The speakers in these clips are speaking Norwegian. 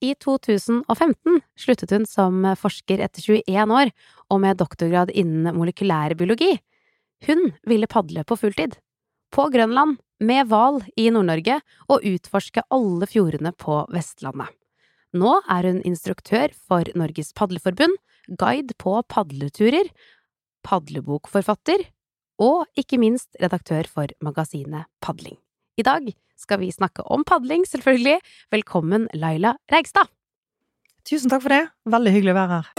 I 2015 sluttet hun som forsker etter 21 år og med doktorgrad innen molekylær biologi. Hun ville padle på fulltid. På Grønland, med hval i Nord-Norge, og utforske alle fjordene på Vestlandet. Nå er hun instruktør for Norges Padleforbund, guide på padleturer, padlebokforfatter og ikke minst redaktør for magasinet Padling. I dag skal vi snakke om padling, selvfølgelig. Velkommen, Laila Reigstad! Tusen takk for det. Veldig hyggelig å være her.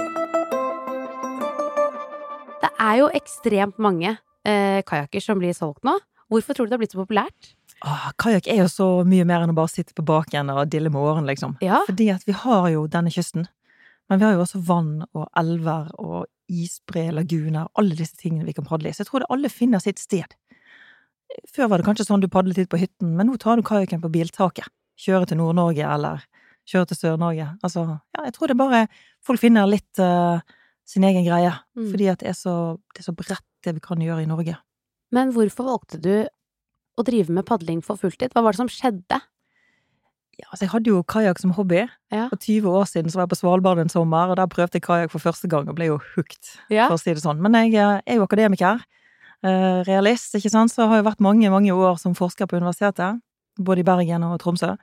Det er jo ekstremt mange eh, kajakker som blir solgt nå. Hvorfor tror du det har blitt så populært? Kajakk er jo så mye mer enn å bare sitte på baken og dille med årene, liksom. Ja. Fordi at vi har jo denne kysten. Men vi har jo også vann og elver og isbre, laguner, alle disse tingene vi kan padle i. Så jeg tror det alle finner sitt sted. Før var det kanskje sånn du padlet litt på hytten, men nå tar du kajakken på biltaket. Kjører til Nord-Norge, eller kjører til Sør-Norge. Altså, ja, jeg tror det bare folk finner litt uh, sin egen greie. Mm. Fordi at det er, så, det er så bredt det vi kan gjøre i Norge. Men hvorfor valgte du å drive med padling for fulltid? Hva var det som skjedde? Ja, altså jeg hadde jo kajakk som hobby. Ja. For 20 år siden så var jeg på Svalbard en sommer, og der prøvde jeg kajakk for første gang og ble jo hooked, Ja. for å si det sånn. Men jeg eh, er jo akademiker. Eh, Realist, ikke sant, så har jeg vært mange, mange år som forsker på universitetet. Både i Bergen og Tromsø.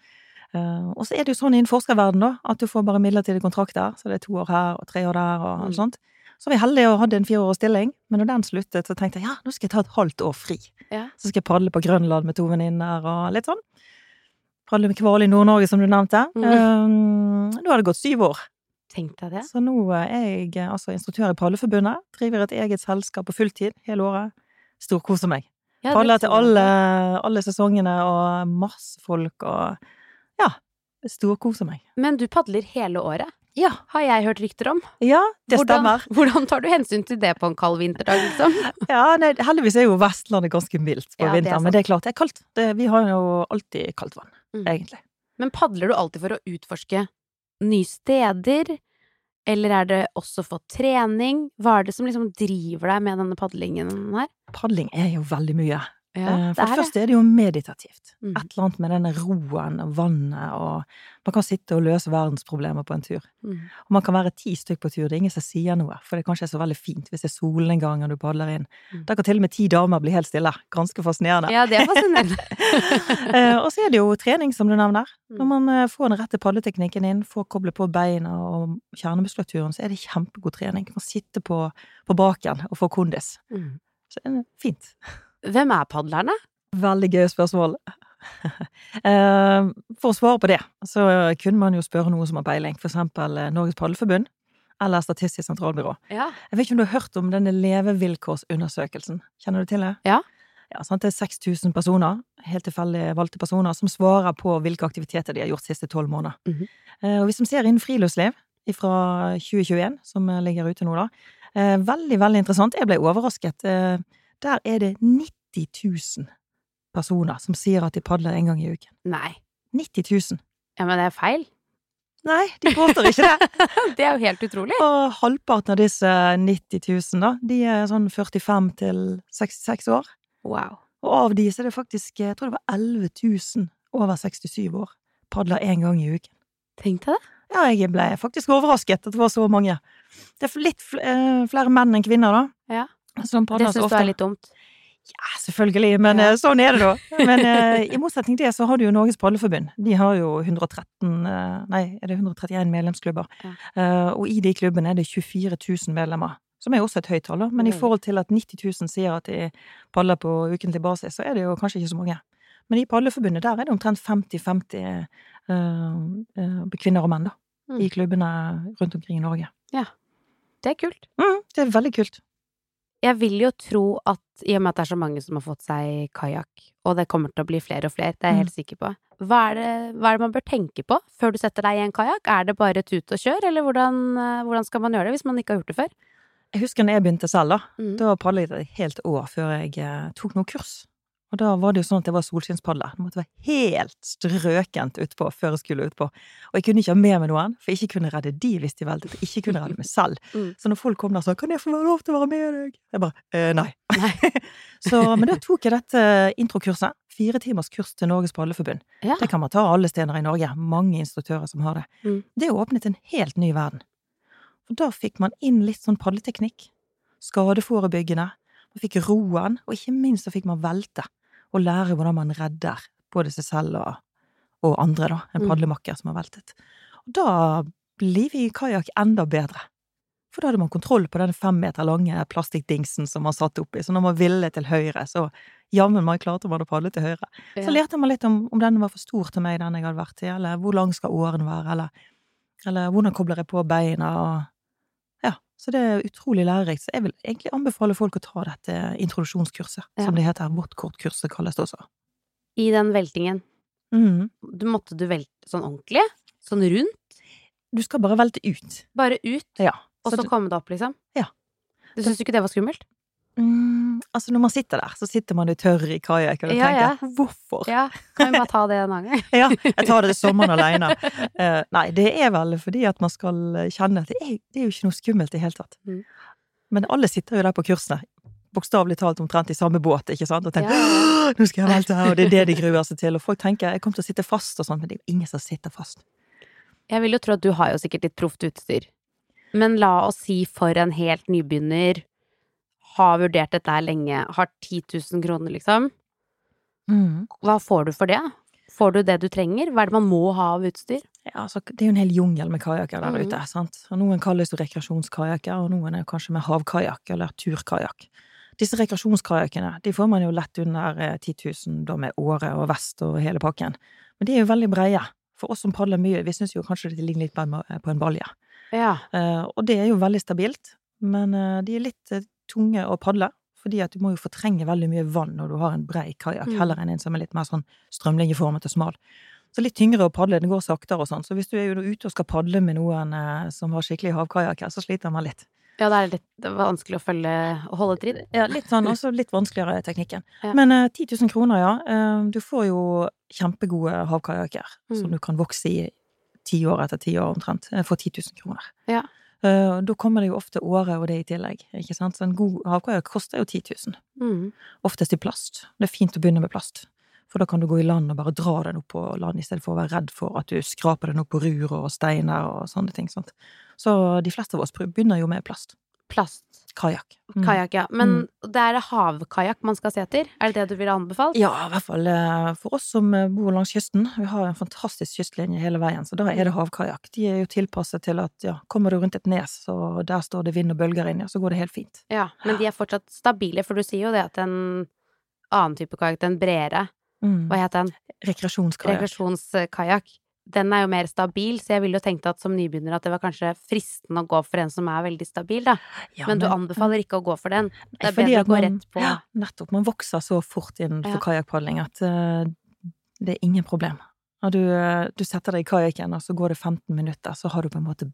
Eh, Og så er det jo sånn innen forskerverden da, at du får bare midlertidige kontrakter. Så det er to år her og tre år der og Mm. alt sånt. Så var jeg heldig og hadde en fireårig stilling, men når den sluttet, så tenkte jeg ja, nå skal jeg ta et halvt år fri. Ja. Så skal jeg padle på Grønland med to venninner og litt sånn. Padle med hval i Nord-Norge, som du nevnte. Mm. Um, nå har det gått syv år, Tenkte jeg det. så nå er jeg altså instruktør i Padleforbundet. Driver et eget selskap på fulltid hele året. Storkoser meg. Ja, Padler til alle, alle sesongene og masse folk og ja, storkoser meg. Men du padler hele året, Ja, har jeg hørt rykter om. ja det hvordan, stemmer. Hvordan tar du hensyn til det på en kald vinterdag, liksom? Ja, nei, heldigvis er jo Vestlandet ganske mildt på Ja, er vinteren, men det er klart, det er kaldt. Det, vi har jo alltid kaldt vann, Mm. egentlig. Men padler du alltid for å utforske nye steder? Eller er det også for trening? Hva er det som liksom driver deg med denne padlingen her? Padling er jo veldig mye. Ja, Eh, For det det. første er det jo meditativt. Mm. Et eller annet med denne roen og vannet, og man kan sitte og løse verdensproblemer på en tur. Mm. Og man kan være ti stykk på tur, det er ingen som sier noe, for det kanskje er så veldig fint hvis det er solnedgang og du padler inn. Mm. Da kan til og med ti damer bli helt stille. Ganske fascinerende. Ja, det er fascinerende. Eh, og så er det jo trening, som du nevner. Mm. Når man eh, får den rette padleteknikken inn, får koble på beina og kjernemuskulaturen, så er det kjempegod trening. Man sitter på, på baken og får kondis. Mm. Så det er fint. Hvem er padlerne? Veldig gøy spørsmål. Eh, For å svare på det, så kunne man jo spørre noen som har peiling, for eksempel eh, Norges Padleforbund eller Statistisk sentralbyrå. Ja. Jeg vet ikke om du har hørt om denne levevilkårsundersøkelsen? Kjenner du til det? Ja. Ja, sant? Det er 6000 personer, helt tilfeldig valgte personer, som svarer på hvilke aktiviteter de har gjort de siste tolv måneder. Mm -hmm. Og hvis man ser innen friluftsliv fra 2021, som ligger ute nå, da, veldig, veldig interessant. Jeg ble overrasket. Der er det 90 000 personer som sier at de padler en gang i uken. Nei. 90 000. Ja, men det er feil. Nei, de påstår ikke det. Det er jo helt utrolig. Og halvparten av disse 90 000, da, de er sånn 45 til 66 år. Wow. Og av de så er det faktisk, jeg tror det var 11 000 over 67 år. Padler én gang i uken. Tenk deg det. Ja, jeg ble faktisk overrasket at det var så mange. Det er litt eh, flere menn enn kvinner, da. Ja. Som Det syns du er litt dumt. Ja, selvfølgelig, men Ja. eh, sånn er det da. Men eh, i motsetning til det så har du jo Norges Padleforbund. De har jo 113, eh, nei, er det 131 medlemsklubber. Ja. Og i de klubbene er det 24 000 medlemmer. Som er også et høyt tall. Men i forhold til at 90 000 sier at de padler på ukentlig basis, så er det jo kanskje ikke så mange. Men i Padleforbundet der er det omtrent 50-50 eh, eh, kvinner og menn, da. Mm. I klubbene rundt omkring i Norge. Ja. Det er kult. Mm, det er veldig kult. Jeg vil jo tro at i og med at det er så mange som har fått seg kajakk, og det kommer til å bli flere og flere, det er jeg helt sikker på, hva er, det, hva er det man bør tenke på før du setter deg i en kajakk? Er det bare tut og kjør, eller hvordan, eh, hvordan skal man gjøre det hvis man ikke har gjort det før? Jeg husker når jeg begynte selv, da. Mm. Da padlet jeg et helt år før jeg eh, tok noen kurs. Og da var det jo sånn at det var solskinnspadler. Det måtte være helt strøkent utpå før jeg skulle utpå. Og jeg kunne ikke ha med meg noen, for jeg ikke kunne redde de hvis de veltet. Jeg ikke kunne redde meg selv. Mm. Så når folk kom der og sa 'Kan jeg få være lov til å være med deg?' Jeg bare eh, nei. Nei. så, men da tok jeg dette introkurset. Fire timers kurs til Norges Padleforbund. Ja. Det kan man ta alle steder i Norge. Mange instruktører som har det. Mm. Det åpnet en helt ny verden. Og da fikk man inn litt sånn padleteknikk. Skadeforebyggende. Man fikk roen, og ikke minst så fikk man velte. Og lære hvordan man redder både seg selv og, og andre, da. En Mm. padlemakker som har veltet. Og da blir vi i kajakk enda bedre. For da hadde man kontroll på den fem meter lange plastikkdingsen som man satt oppi. Så når man ville til høyre, så jammen meg klarte man å padle til høyre. Så Ja. lærte man litt om om den var for stor til meg, den jeg hadde vært i, eller hvor lang skal åren være, eller, eller hvordan kobler jeg på beina, og. Så det er utrolig lærerikt. Så jeg vil egentlig anbefale folk å ta dette introduksjonskurset, Ja. som det heter. Våttkortkurset kalles det også. I den veltingen, mm. du måtte du velte sånn ordentlig? Sånn rundt? Du skal bare velte ut. Bare ut, Ja. og Så så du- komme deg opp, liksom? Ja. Du syns ikke det var skummelt? Mm, altså, når man sitter der, så sitter man jo tørr i kajakk, og Ja, tenker ja. 'hvorfor'? Ja, kan vi bare ta det en annen? Ja, jeg tar det i sommeren alene. Uh, nei, det er vel fordi at man skal kjenne at det er, det er jo ikke noe skummelt i det hele tatt. Mm. Men alle sitter jo der på kursene, bokstavelig talt omtrent i samme båt, ikke sant, og tenker ja. 'nå skal jeg velte her', og det er det de gruer seg til. Og folk tenker 'jeg kommer til å sitte fast', og sånn, men det er jo ingen som sitter fast. Jeg vil jo tro at du har jo sikkert litt proft utstyr. Men la oss si for en helt nybegynner, har vurdert dette her lenge, har 10 000 kroner, liksom. Mm. Hva får du for det? Får du det du trenger? Hva er det man må ha av utstyr? Ja, altså, det er jo en hel jungel med kajakker der mm. ute. sant? Og Noen kalles jo rekreasjonskajakker, og noen er kanskje med havkajakk eller turkajakk. Disse rekreasjonskajakkene de får man jo lett under eh, 10 000 da med åre og vest og hele pakken. Men de er jo veldig breie. For oss som padler mye, vi syns jo kanskje det ligner litt på en, på en balje. Ja. Uh, og det er jo veldig stabilt, men uh, de er litt eh, tunge å padle. Fordi at du må jo fortrenge veldig mye vann når du har en brei kajakk, Mm. heller enn en som er litt mer sånn strømlinjeformet og smal. Så litt tyngre å padle, det går saktere og sånn. Så hvis du er jo ute og skal padle med noen eh, som har skikkelig havkajakker, så sliter man litt. ja, det er litt vanskelig å følge og holde tritt. Ja, litt sånn, også litt vanskeligere teknikken. Ja. Men eh, 10 000 kroner, ja. Eh, du får jo kjempegode havkajakker Mm. som du kan vokse i ti år etter ti år omtrent, eh, for 10 000 kroner. Ja. Eh, da kommer det jo ofte åre og det i tillegg, ikke sant. Så en god havkajakk koster jo 10 000. Mm. Oftest i plast. Det er fint å begynne med plast. For da kan du gå i land og bare dra den opp på land, i stedet for å være redd for at du skraper den opp på rur og steiner og sånne ting. Sant? Så de fleste av oss begynner jo med plast. Plast. Kajakk. Mm. Kajakk, ja. Men det er havkajakk man skal se etter? Er det det du ville anbefalt? Ja, i hvert fall eh, for oss som eh, bor langs kysten. Vi har en fantastisk kystlinje hele veien, så da er det havkajakk. De er jo tilpasset til at ja, kommer du rundt et nes, og der står det vind og bølger inni, så går det helt fint. Ja, men de er fortsatt stabile, for du sier jo det at en annen type kajakk, den bredere, Mm. hva heter den? Rekreasjonskajakk. Rekreasjonskajakk. Den er jo mer stabil, så jeg ville jo tenkt at som nybegynner at det var kanskje fristende å gå for en som er veldig stabil, da. Ja, Men du anbefaler ikke å gå for den. Det er bedre å gå man- rett på Ja, nettopp. Man vokser så fort innenfor Ja. kajakkpadling at uh, det er ingen problem. Du, eh, du setter deg i kajakken, og så går det 15 minutter, så har du på en måte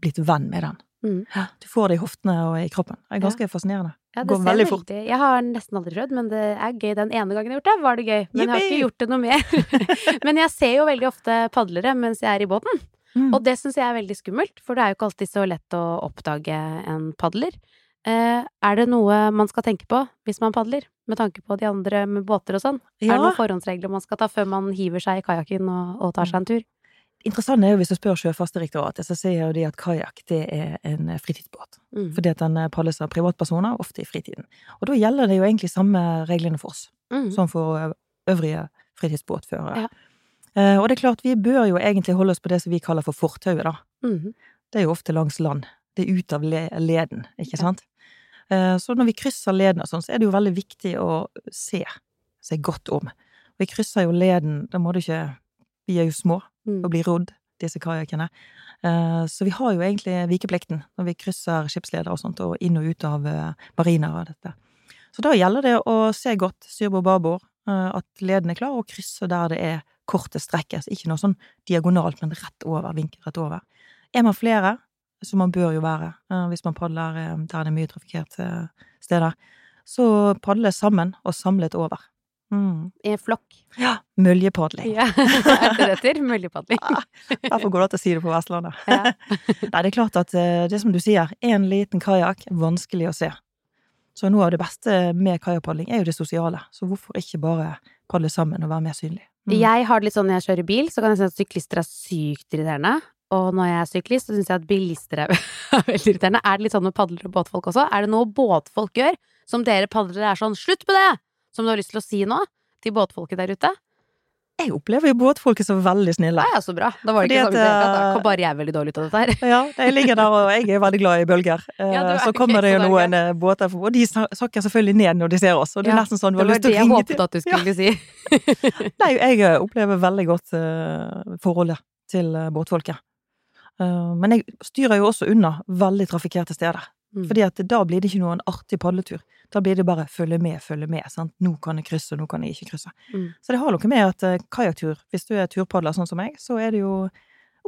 blitt venn med den. Mm. Du får det i hoftene og i kroppen. Det er ganske fascinerende. Ja, det Går veldig fort. Jeg har nesten aldri prøvd, men det er gøy den ene gangen jeg har gjort det. Var det gøy. Men jeg har ikke gjort det noe mer. men jeg ser jo veldig ofte padlere mens jeg er i båten. Mm. Og det syns jeg er veldig skummelt, for det er jo ikke alltid så lett å oppdage en padler. Eh, er det noe man skal tenke på hvis man padler, med tanke på de andre med båter og sånn? Er det noen forhåndsregler man skal ta før man hiver seg i kajakken og, og tar seg en tur? Interessant er jo hvis du spør Sjøfartsdirektoratet, så sier de at kajakk det er en eh, fritidsbåt. Mm. Fordi at den palles av privatpersoner, ofte i fritiden. Og da gjelder det jo egentlig samme reglene for oss, Mm. som for eh, øvrige fritidsbåtførere. Ja. Eh, og det er klart, vi bør jo egentlig holde oss på det som vi kaller for fortauet, da. Mm. Det er jo ofte langs land. Det er ut av le leden, ikke Ja. sant? Eh, Så når vi krysser leden og sånn, så er det jo veldig viktig å se seg godt om. Vi krysser jo leden, da må du ikke Vi er jo små. Og blir rodd, disse kajakkene. Eh, Så vi har jo egentlig vikeplikten når vi krysser skipsleder og sånt, og inn og ut av eh, mariner og dette. Så da gjelder det å se godt styrbord babord, eh, at leden er klar, og krysse der det er kortest strekkes. Ikke noe sånn diagonalt, men rett over, vinkelrett over. Er man flere, som man bør jo være hvis man padler der det er mye trafikkerte steder, så padle sammen og samlet over. Mm. I en flokk. Ja. Møljepadling. Ja. er det det heter? Møljepadling. Derfor går det an å si det på Vestlandet. Ja. Nei, det er klart at eh, det som du sier, én liten kajakk, vanskelig å se. Så noe av det beste med kajakkpadling er jo det sosiale, så hvorfor ikke bare padle sammen og være mer synlig? Mm. Jeg har det litt sånn når jeg kjører bil, så kan jeg si at syklister er sykt irriterende. Og når jeg er syklist, så syns jeg at bilister er veldig irriterende. Er det litt sånn med padlere og båtfolk også? Er det noe båtfolk gjør som dere padlere er sånn 'slutt med det', som du har lyst til å si nå til båtfolket der ute? Jeg opplever jo båtfolket som veldig snille. Ja, ja, så bra. Da var det ikke sånn tatt. Da at, kom bare jeg veldig dårlig ut av dette her. Ja, jeg ligger der, og jeg er veldig glad i bølger. Eh, Ja, er så kommer det jo noen eh, båter forbi, og de sakker selvfølgelig ned når de ser oss. Og det er nesten sånn Det var det jeg håpet at du skulle si. Nei, jeg eh, opplever veldig godt eh, forholdet til eh, båtfolket. Eh, men jeg styrer jo også unna veldig trafikkerte steder. Mm. Fordi at da blir det ikke noen artig padletur. Da blir det bare følge med, følge med. Sant? Nå kan jeg krysse, nå kan jeg ikke krysse. Mm. Så det har noe med at uh, kajakktur, hvis du er turpadler sånn som meg, så er det jo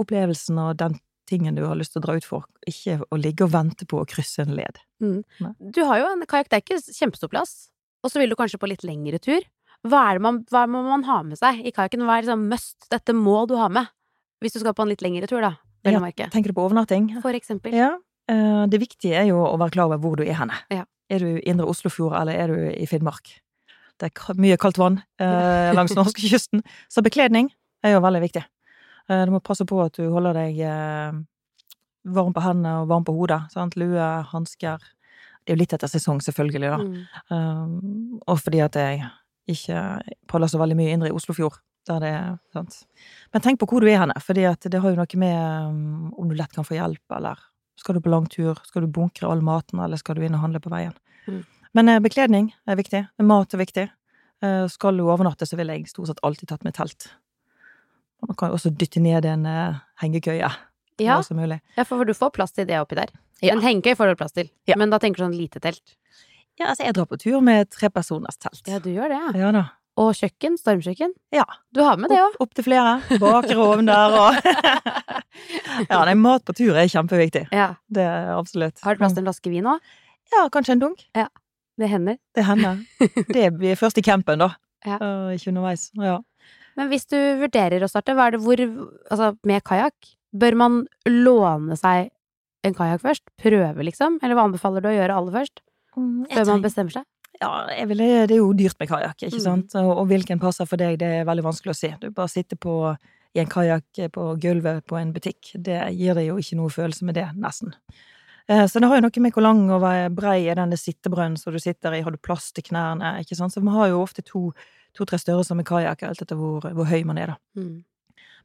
opplevelsen og den tingen du har lyst til å dra ut for, ikke å ligge og vente på å krysse en led. Du har jo en kajakk, det er ikke kjempestor plass, og så vil du kanskje på litt lengre tur. Hva er det man, hva må man ha med seg i kajakken? Hva er liksom must? Dette må du ha med. Hvis du skal på en litt lengre tur, da. Ja. Tenker du på overnatting? For eksempel. Ja. eh, det viktige er jo å være klar over hvor du er henne. Ja. Er du i Indre Oslofjord, eller er du i Finnmark? Det er mye kaldt vann eh, langs norskekysten, så bekledning er jo veldig viktig. Eh, du må passe på at du holder deg eh, varm på hendene og varm på hodet. Sant? Lue, hansker. Det er jo litt etter sesong, selvfølgelig, da. Mm. Um, og fordi at jeg ikke paller så veldig mye indre i Oslofjord. Der det er, sant? Men tenk på hvor du er henne, for det har jo noe med um, om du lett kan få hjelp, eller skal du på langtur, skal du bunkre all maten, eller skal du inn og handle på veien. Mm. Men eh, bekledning er viktig, mat er viktig. Eh, skal du overnatte, så ville jeg stort sett alltid tatt med telt. Og Man kan også dytte ned en eh, hengekøye. Ja, ja, for du får plass til det oppi der. Ja. En hengekøye får du plass til, Ja. men da tenker du sånn lite telt. Ja, altså, jeg drar på tur med trepersoners telt. Ja, du gjør det, ja. Ja da. Og kjøkken, stormkjøkken. Ja. Du har med det òg. Opp, opp til flere. Baker ovn der og Ja, nei, mat på tur er kjempeviktig. Ja. Det er absolutt. Har du plass til en flaske vin òg? Ja, kanskje en dunk. Ja. Det hender. Det hender. Det blir først i campen, da. Ja. Uh, ikke underveis. Ja. Men hvis du vurderer å starte, hva er det hvor Altså, med kajakk, bør man låne seg en kajakk først? Prøve, liksom? Eller hva anbefaler du å gjøre aller først? Før man bestemmer seg? Ja, vil, det er jo dyrt med kajakk, ikke Mm. sant? Og, og hvilken passer for deg, det er veldig vanskelig å si. Du bare sitter på i en kajakk på gulvet på en butikk. Det gir deg jo ikke noe følelse med det, nesten. Eh, Så det har jo noe med hvor lang og brei er denne sittebrønnen som du sitter i, har du plass til knærne, ikke sant? Så man har jo ofte to, to-tre størrelser med kajakk, alt etter hvor, hvor høy man er, da. Mm.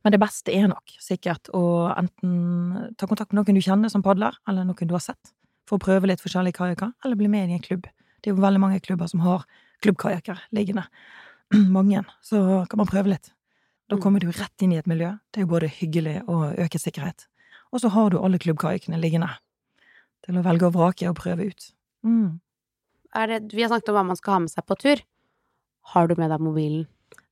Men det beste er nok sikkert å enten ta kontakt med noen du kjenner som padler, eller noen du har sett, for å prøve litt forskjellige kajakker, eller bli med i en klubb. Det er jo veldig mange klubber som har klubbkajakker liggende. mange. Så kan man prøve litt. Da Mm. kommer du rett inn i et miljø. Det er jo både hyggelig og øker sikkerhet. Og så har du alle klubbkajakkene liggende til å velge og vrake og prøve ut. Mm. Det, vi har snakket om hva man skal ha med seg på tur. Har du med deg mobilen?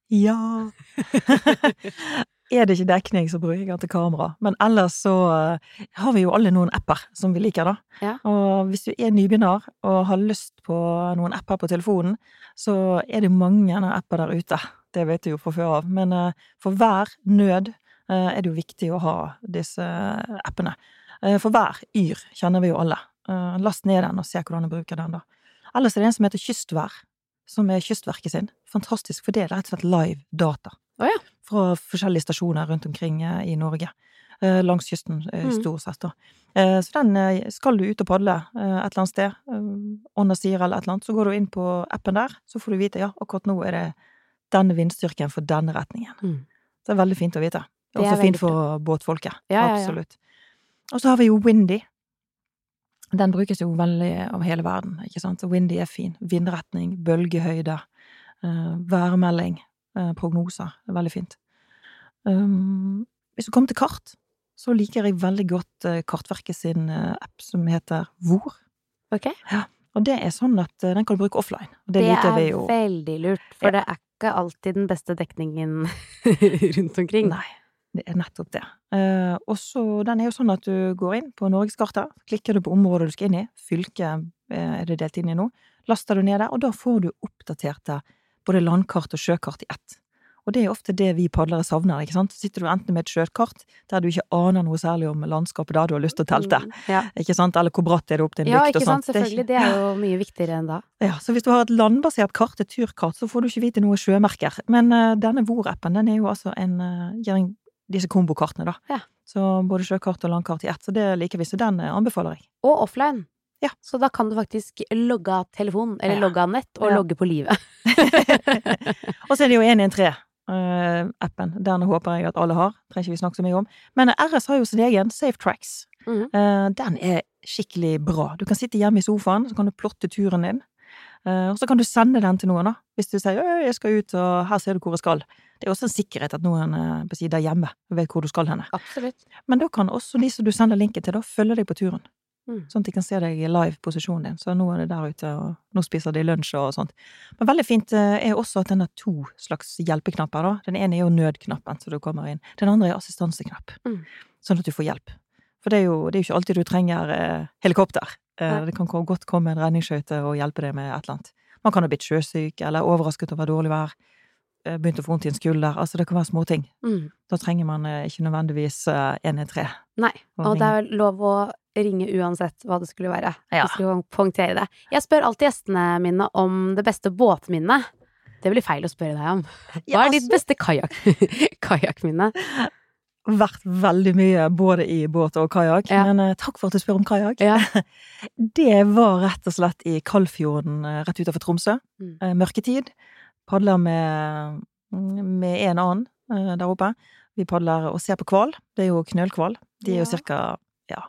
Ja. er det ikke dekning, så bruker jeg til kamera. Men ellers så eh, har vi jo alle noen apper som vi liker, da. Ja. Og hvis du er nybegynner og har lyst på noen apper på telefonen, så er det mange apper der ute. Det vet du jo fra før av. Men eh, for hver nød eh, er det jo viktig å ha disse appene. For hver yr kjenner vi jo alle. Last ned den og se hvordan du bruker den, da. Ellers er det en som heter Kystvær, som er Kystverket sin. Fantastisk, for det er rett og slett live data. Oh, ja. Fra forskjellige stasjoner rundt omkring eh, i Norge. Eh, Langs kysten, eh, Mm. stort sett, da. Så den skal du ut og padle et eller annet sted, Ånda sier eller et eller annet, så går du inn på appen der, så får du vite ja, akkurat nå er det denne vindstyrken for denne retningen. Mm. Det er veldig fint å vite. Det er Også fint for båtfolket. Ja, ja, ja. Absolutt. Og så har vi jo Windy. Den brukes jo veldig av hele verden, ikke sant. Så Windy er fin. Vindretning, bølgehøyde, eh, værmelding, prognoser. Det er veldig fint. Um, hvis du kommer til kart, så liker jeg veldig godt eh, Kartverket sin eh, app som heter Hvor. Ok. Og det er sånn at eh, den kan du bruke offline. Det, Det, er jo. veldig lurt, for Ja. det er ikke alltid den beste dekningen rundt omkring. Nei, det er nettopp det. Uh, og så, den er jo sånn at du går inn på norgeskartet, klikker du på området du skal inn i, fylket eh, er det delt inn i nå, laster du ned der, og da får du oppdaterte både landkart og sjøkart i ett. Og det er ofte det vi padlere savner, ikke sant. Så sitter du enten med et sjøkart der du ikke aner noe særlig om landskapet der du har lyst til å telte, Mm, ja. ikke sant, eller hvor bratt er det opp til en ja, lykt og sånt. Ja, ikke sant, selvfølgelig. Det er jo mye viktigere enn da. Ja, så hvis du har et landbasert kart, et turkart, så får du ikke vite noe sjømerker. Men uh, denne Vor-appen, den er jo altså en, uh, en disse kombokartene, da. Ja. Så både sjøkart og landkart i ett, så det liker vi, så den eh, anbefaler jeg. Og offline. Ja. Så da kan du faktisk logge av telefonen, eller Ja. logge av nett, og Ja. logge på livet. og så er det jo 113-appen. Den håper jeg at alle har. Trenger ikke vi snakke så mye om. Men RS har jo sin egen Safe Tracks. Mhm. Eh, Den er skikkelig bra. Du kan sitte hjemme i sofaen, så kan du plotte turen din. Uh, Og så kan du sende den til noen, da. Hvis du sier 'jeg skal ut, og her ser du hvor jeg skal'. Det er også en sikkerhet at noen eh, siden hjemme vet hvor du skal henne. Absolutt. Men da kan også de som du sender linken til, da følge deg på turen. Mm. Sånn at de kan se deg i live posisjonen din. Så nå er det der ute, og nå spiser de lunsj og sånt. Men veldig fint eh, er også at den har to slags hjelpeknapper, da. Den ene er jo nødknappen, så du kommer inn. Den andre er assistanseknapp. Mm. Sånn at du får hjelp. For det er jo, det er jo ikke alltid du trenger eh, helikopter. Eh, det kan godt komme en redningsskøyte og hjelpe deg med et eller annet. Man kan ha blitt sjøsyk, eller overrasket over dårlig vær. Eh, Begynt å få vondt i en skulder. Altså, det kan være småting. Mm. Da trenger man eh, ikke nødvendigvis eh, 113. Nei. Og Og det er lov å ringe uansett hva det skulle være. Ja. Jeg skulle poengtere det. Jeg spør alltid gjestene mine om det beste båtminnet. Det blir feil å spørre deg om. Hva er ditt beste kajakk kajakkminne? vært veldig mye både i båt og kajakk, Ja. men eh, takk for at du spør om kajakk. Ja. Det var rett og slett i Kaldfjorden eh, rett utenfor Tromsø. Mm. Eh, Mørketid. Padler med, med en annen eh, der oppe. Vi padler og ser på hval. Det er jo knølhval. De er jo Ja. cirka ja,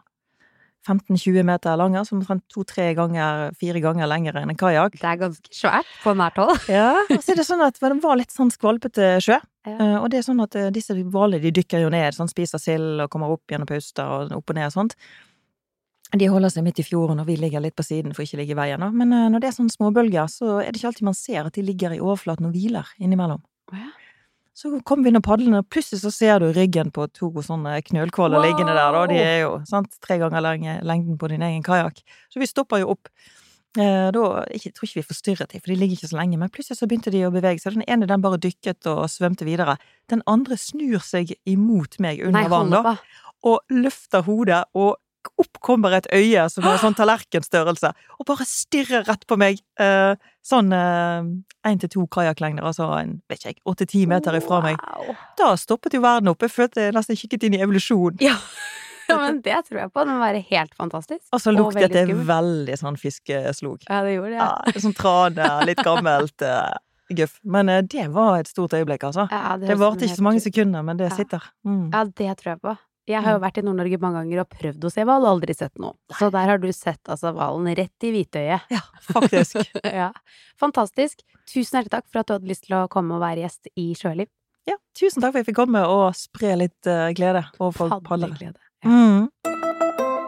15-20 meter lange, som omtrent to-tre ganger, fire ganger lengre enn en kajakk. Det er ganske svært på nært hold. Ja, og så er det sånn at det var litt sånn skvalpete sjø. Ja. Eh, og det er sånn at eh, disse hvalene de dykker jo ned, sånn, spiser sild og kommer opp igjen og puster og opp og ned og sånt. De holder seg midt i fjorden, og vi ligger litt på siden for ikke å ligge i veien. Da. Men eh, når det er sånne småbølger, så er det ikke alltid man ser at de ligger i overflaten og hviler innimellom. Ja. Så kommer vi inn og padlende, og plutselig så ser du ryggen på to sånne knølkåler Wow! liggende der, da. De er jo sant, tre ganger lenge, lengden på din egen kajakk. Så vi stopper jo opp. Eh, da, jeg tror ikke vi forstyrret dem, for de ligger ikke så lenge, men plutselig så begynte de å bevege seg. Den ene den bare dykket og svømte videre. Den andre snur seg imot meg under vann, da, og løfter hodet, og opp kommer et øye som er sånn tallerkenstørrelse, og bare stirrer rett på meg. Eh, sånn én til to kajakklengder, altså en, vet ikke jeg, åtte-ti meter ifra meg. Wow. Da stoppet jo verden opp. Jeg følte jeg nesten kikket inn i evolusjon. Ja. ja, men det tror jeg på. Det må være helt fantastisk. Og så Og luktet veldig det skummelt. veldig sånn fiskeslog. Ja, det gjorde det. Ja, sånn trane, litt gammelt uh, guff. Men eh, det var et stort øyeblikk, altså. Ja, Det det varte ikke så mange sekunder, men det Ja. sitter. Mm. Ja, det tror jeg på. Jeg har jo vært i Nord-Norge mange ganger og prøvd å se hval, og aldri sett noe. Så der har du sett altså hvalen rett i hvitøyet. Ja, faktisk. ja. Fantastisk. Tusen hjertelig takk for at du hadde lyst til å komme og være gjest i Sjøliv. Ja, tusen takk for at jeg fikk komme og spre litt eh, glede overfor padlere. Padleglede. Mm.